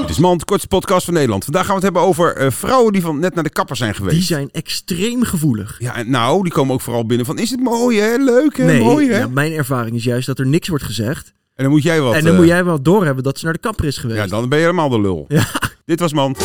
Het is Mand, kortste podcast van Nederland. Vandaag gaan we het hebben over eh, vrouwen die van net naar de kapper zijn geweest. Die zijn extreem gevoelig. Ja, en nou, die komen ook vooral binnen van, is het mooi hè, leuk hè, Nee, mooi hè? ja, mijn ervaring is juist dat er niks wordt gezegd. En dan moet jij wat... en dan eh, moet jij wel doorhebben dat ze naar de kapper is geweest. Ja, dan ben je helemaal de lul. Ja. Dit was Mand.